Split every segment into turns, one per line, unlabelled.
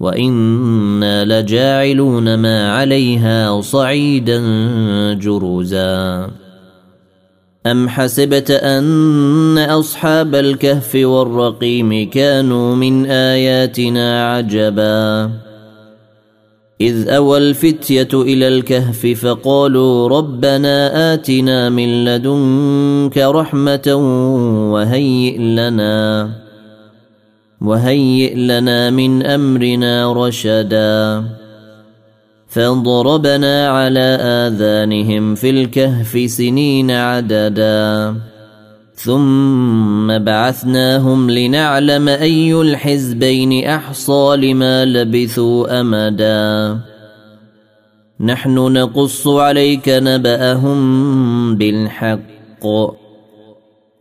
وأنا لجاعلون ما عليها صعيدا جرزا ام حسبت ان اصحاب الكهف والرقيم كانوا من اياتنا عجبا. اذ اوى الفتيه إلى الكهف فقالوا ربنا اتنا من لدنك رحمه وهيئ لنا. وهيئ لنا من أمرنا رشدا. فضربنا على آذانهم في الكهف سنين عددا. ثم بعثناهم لنعلم أي الحزبين أحصى لما لبثوا أمدا. نحن نقص عليك نبأهم بالحق.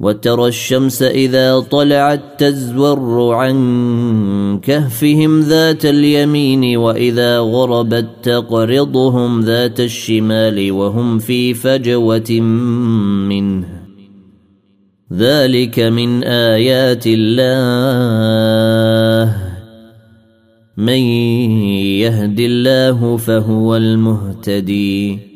وترى الشمس إذا طلعت تزور عن كهفهم ذات اليمين وإذا غربت تقرضهم ذات الشمال وهم في فجوة منه. ذلك من آيات الله. من يهد الله فهو المهتدي.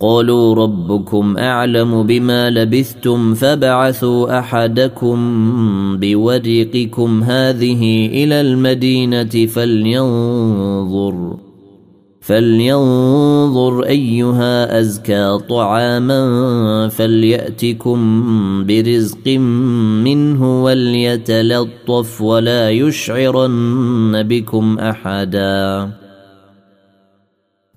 قالوا ربكم أعلم بما لبثتم فبعثوا أحدكم بورقكم هذه إلى المدينة فلينظر فلينظر أيها أزكى طعاما فليأتكم برزق منه وليتلطف ولا يشعرن بكم أحدا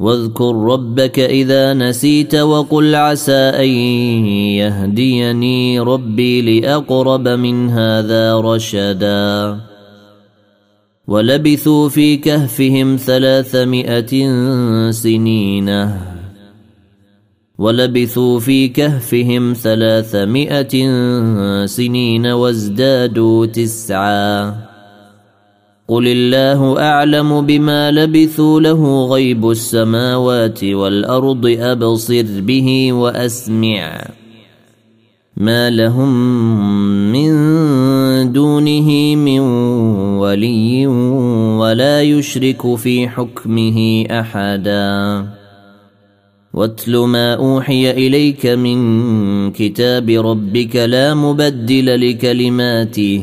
واذكر ربك إذا نسيت وقل عسى أن يهديني ربي لأقرب من هذا رشدا. ولبثوا في كهفهم ثلاثمائة سنين ولبثوا في كهفهم ثلاثمائة سنين وازدادوا تسعا. قل الله اعلم بما لبثوا له غيب السماوات والارض ابصر به واسمع ما لهم من دونه من ولي ولا يشرك في حكمه احدا واتل ما اوحي اليك من كتاب ربك لا مبدل لكلماته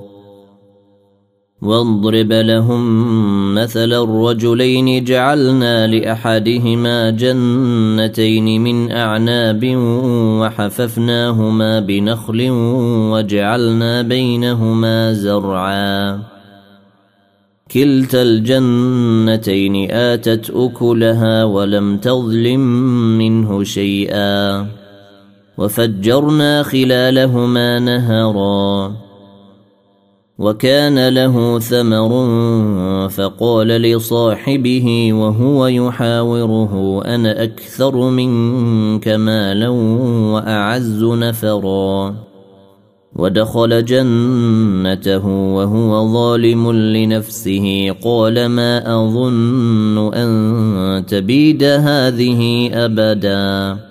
واضرب لهم مثل الرجلين جعلنا لأحدهما جنتين من أعناب وحففناهما بنخل وجعلنا بينهما زرعا. كلتا الجنتين آتت أكلها ولم تظلم منه شيئا. وفجرنا خلالهما نهرا. وكان له ثمر فقال لصاحبه وهو يحاوره أنا أكثر منك مالا وأعز نفرا. ودخل جنته وهو ظالم لنفسه قال ما أظن أن تبيد هذه أبدا.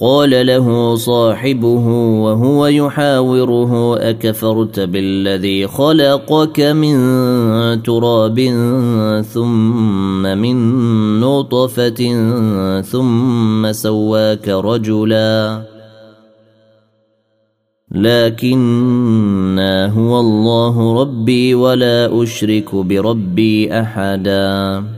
قال له صاحبه وهو يحاوره أكفرت بالذي خلقك من تراب ثم من نطفة ثم سواك رجلا. لكنا هو الله ربي ولا أشرك بربي أحدا.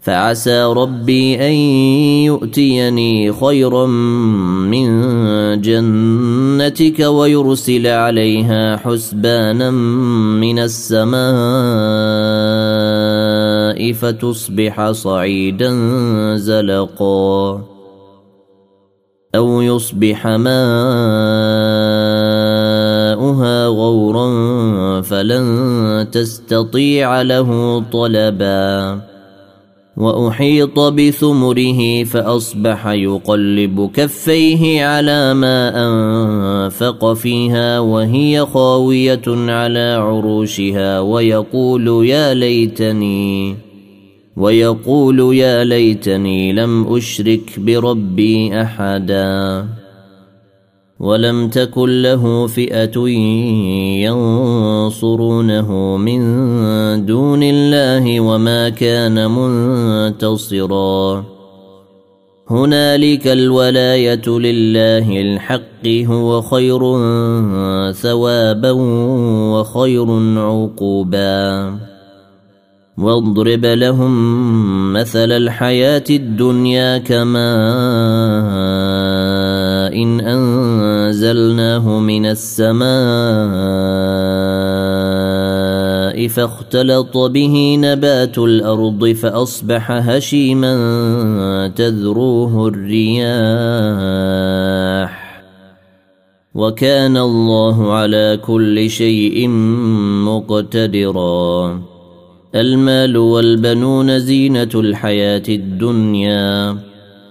فعسى ربي أن يؤتيني خيرا من جنتك ويرسل عليها حسبانا من السماء فتصبح صعيدا زلقا أو يصبح ماؤها غورا فلن تستطيع له طلبا وأحيط بثمره فأصبح يقلب كفيه على ما أنفق فيها وهي خاوية على عروشها ويقول يا ليتني ويقول يا ليتني لم أشرك بربي أحدا. ولم تكن له فئة ينصرونه من دون الله وما كان منتصرا. هنالك الولاية لله الحق هو خير ثوابا وخير عقوبا. واضرب لهم مثل الحياة الدنيا كماء. إن أنزلناه من السماء فاختلط به نبات الأرض فأصبح هشيما تذروه الرياح. وكان الله على كل شيء مقتدرا. المال والبنون زينة الحياة الدنيا.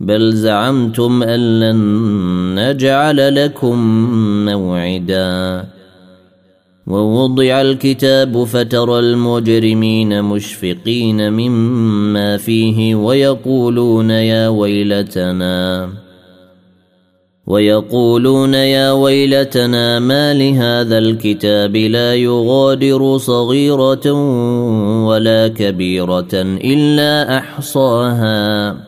بل زعمتم أن لن نجعل لكم موعدا. ووضع الكتاب فترى المجرمين مشفقين مما فيه ويقولون يا ويلتنا. ويقولون يا ويلتنا ما لهذا الكتاب لا يغادر صغيرة ولا كبيرة إلا أحصاها.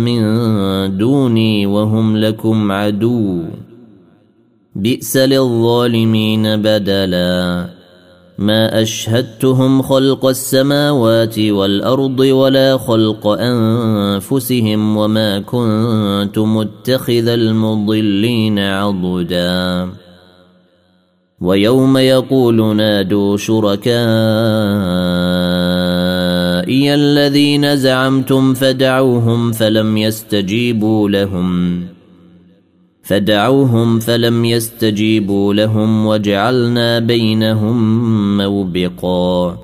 من دوني وهم لكم عدو. بئس للظالمين بدلاً. ما أشهدتهم خلق السماوات والأرض ولا خلق أنفسهم وما كنت متخذ المضلين عضدا. ويوم يقول نادوا شركائي الذين زعمتم فدعوهم فلم يستجيبوا لهم. فدعوهم فلم يستجيبوا لهم وجعلنا بينهم موبقا.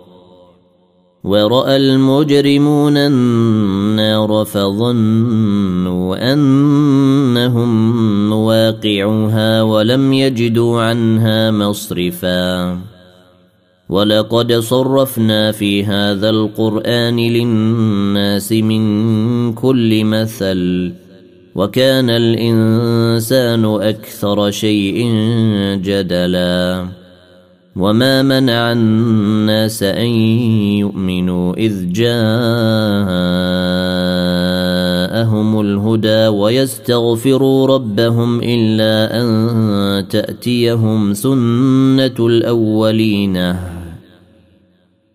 ورأى المجرمون النار فظنوا أنهم مواقعوها ولم يجدوا عنها مصرفا. ولقد صرفنا في هذا القرآن للناس من كل مثل وكان الإنسان أكثر شيء جدلا. وما منع الناس أن يؤمنوا إذ جاءهم الهدى ويستغفروا ربهم إلا أن تأتيهم سنة الأولين.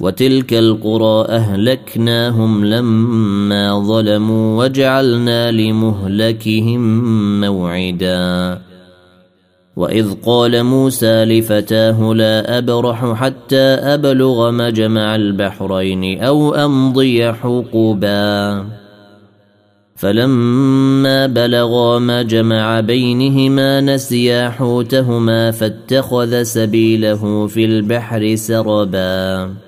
وتلك القرى أهلكناهم لما ظلموا وجعلنا لمهلكهم موعدا. وإذ قال موسى لفتاه لا أبرح حتى أبلغ مجمع البحرين أو أمضي حقبا فلما بلغا مجمع بينهما نسيا حوتهما فاتخذ سبيله في البحر سربا.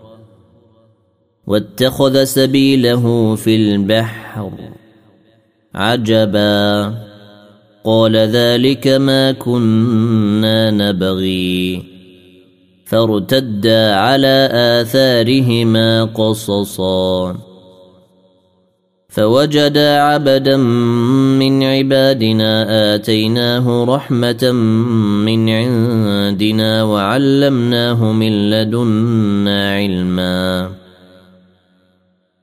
واتخذ سبيله في البحر عجبا. قال ذلك ما كنا نبغي. فارتدا على آثارهما قصصا. فوجدا عبدا من عبادنا آتيناه رحمة من عندنا وعلمناه من لدنا علما.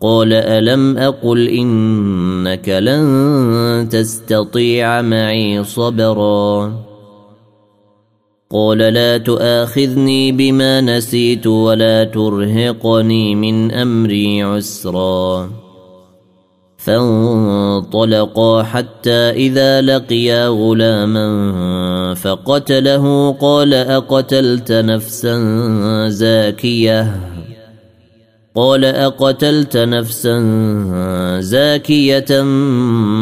قال ألم أقل إنك لن تستطيع معي صبرا قال لا تؤاخذني بما نسيت ولا ترهقني من أمري عسرا فانطلقا حتى إذا لقيا غلاما فقتله قال أقتلت نفسا زاكية قال أقتلت نفسا زاكية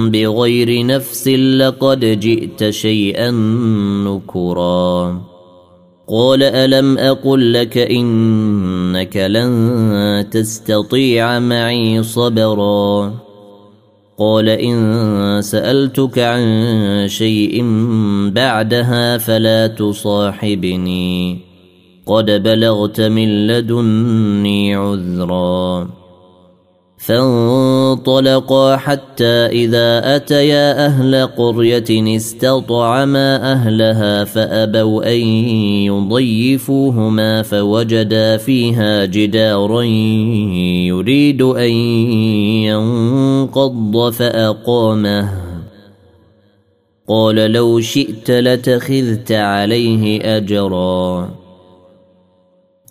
بغير نفس لقد جئت شيئا نكرا. قال ألم أقل لك إنك لن تستطيع معي صبرا؟ قال إن سألتك عن شيء بعدها فلا تصاحبني. قد بلغت من لدني عذرا. فانطلقا حتى إذا أتيا أهل قرية استطعما أهلها فأبوا أن يضيفوهما فوجدا فيها جدارا يريد أن ينقض فأقامه. قال لو شئت لتخذت عليه أجرا.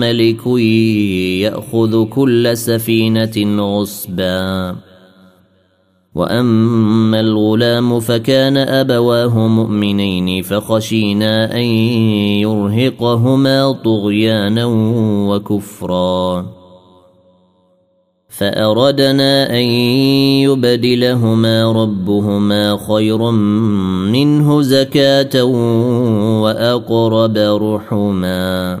ملك يأخذ كل سفينة غصبا. وأما الغلام فكان أبواه مؤمنين فخشينا أن يرهقهما طغيانا وكفرا. فأردنا أن يبدلهما ربهما خيرا منه زكاة وأقرب رحما.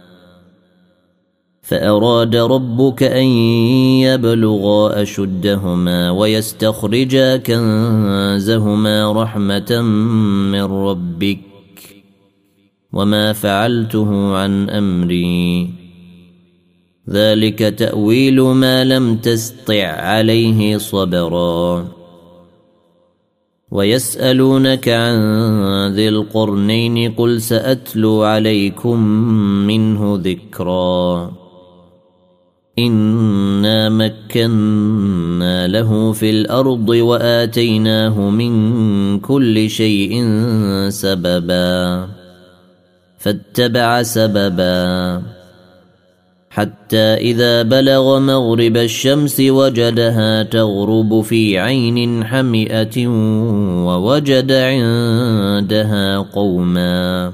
فأراد ربك أن يبلغا أشدهما ويستخرجا كنزهما رحمة من ربك وما فعلته عن أمري. ذلك تأويل ما لم تستطع عليه صبرا. ويسألونك عن ذي القرنين قل سأتلو عليكم منه ذكرًا. انا مكنا له في الأرض واتيناه من كل شيء سببا فاتبع سببا حتى إذا بلغ مغرب الشمس وجدها تغرب في عين حمئة ووجد عندها قوما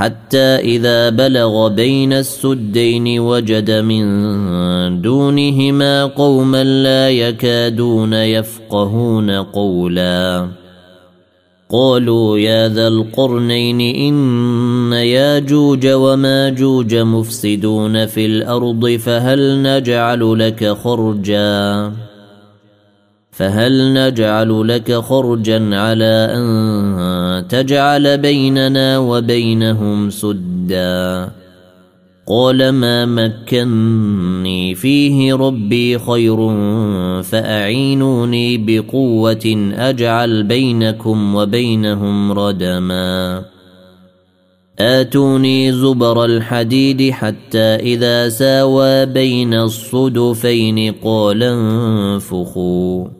حتى إذا بلغ بين السدين وجد من دونهما قوما لا يكادون يفقهون قولا. قالوا يا ذا القرنين إن ياجوج وماجوج مفسدون في الأرض فهل نجعل لك خرجا؟ فهل نجعل لك خرجا على أن تجعل بيننا وبينهم سدا؟ قال ما مكني فيه ربي خير فأعينوني بقوة أجعل بينكم وبينهم ردما. آتوني زبر الحديد حتى إذا ساوى بين الصدفين قال انفخوا.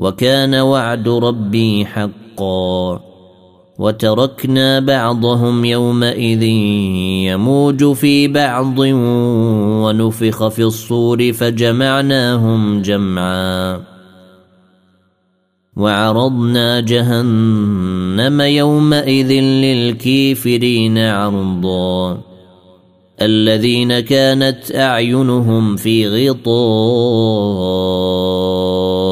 وكان وعد ربي حقا. وتركنا بعضهم يومئذ يموج في بعض ونفخ في الصور فجمعناهم جمعا. وعرضنا جهنم يومئذ للكيفرين عرضا. الذين كانت أعينهم في غطاء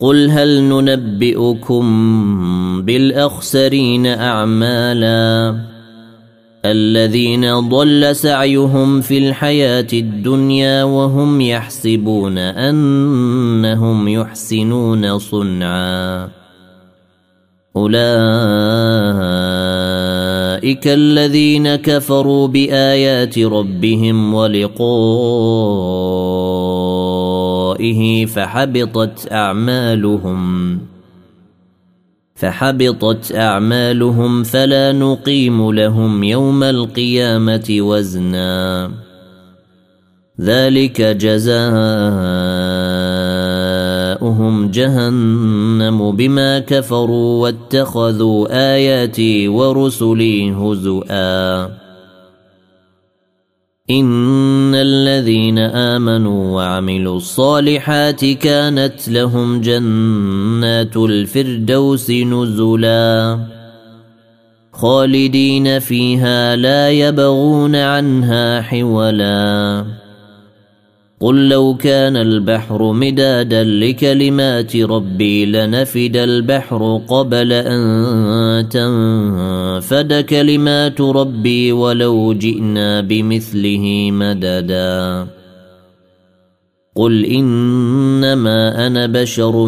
قل هل ننبئكم بالأخسرين أعمالا الذين ضل سعيهم في الحياة الدنيا وهم يحسبون أنهم يحسنون صنعا أولئك الذين كفروا بآيات ربهم ولقائه فحبطت أعمالهم. فحبطت أعمالهم فلا نقيم لهم يوم القيامة وزنا. ذلك جزاؤهم جهنم بما كفروا واتخذوا آياتي ورسلي هزؤا. ان الذين امنوا وعملوا الصالحات كانت لهم جنات الفردوس نزلا خالدين فيها لا يبغون عنها حولا قل لو كان البحر مدادا لكلمات ربي لنفد البحر قبل ان تنفد كلمات ربي ولو جئنا بمثله مددا قل انما أنا بشر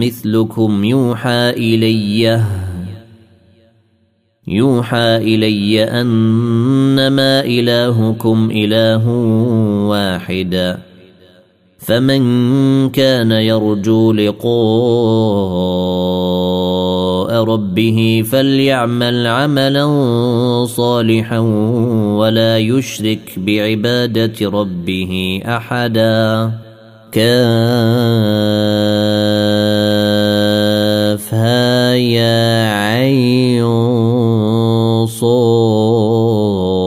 مثلكم يوحى الي يوحى إلي أنما إلهكم إله واحد. فمن كان يرجو لقاء ربه فليعمل عملا صالحا ولا يشرك بعبادة ربه أحدا. كافها يا عين. صاد.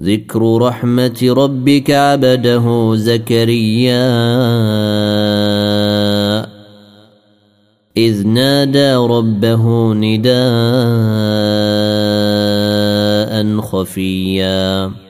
ذكر رحمة ربك عبده زكريا. إذ نادى ربه نداء خفيا.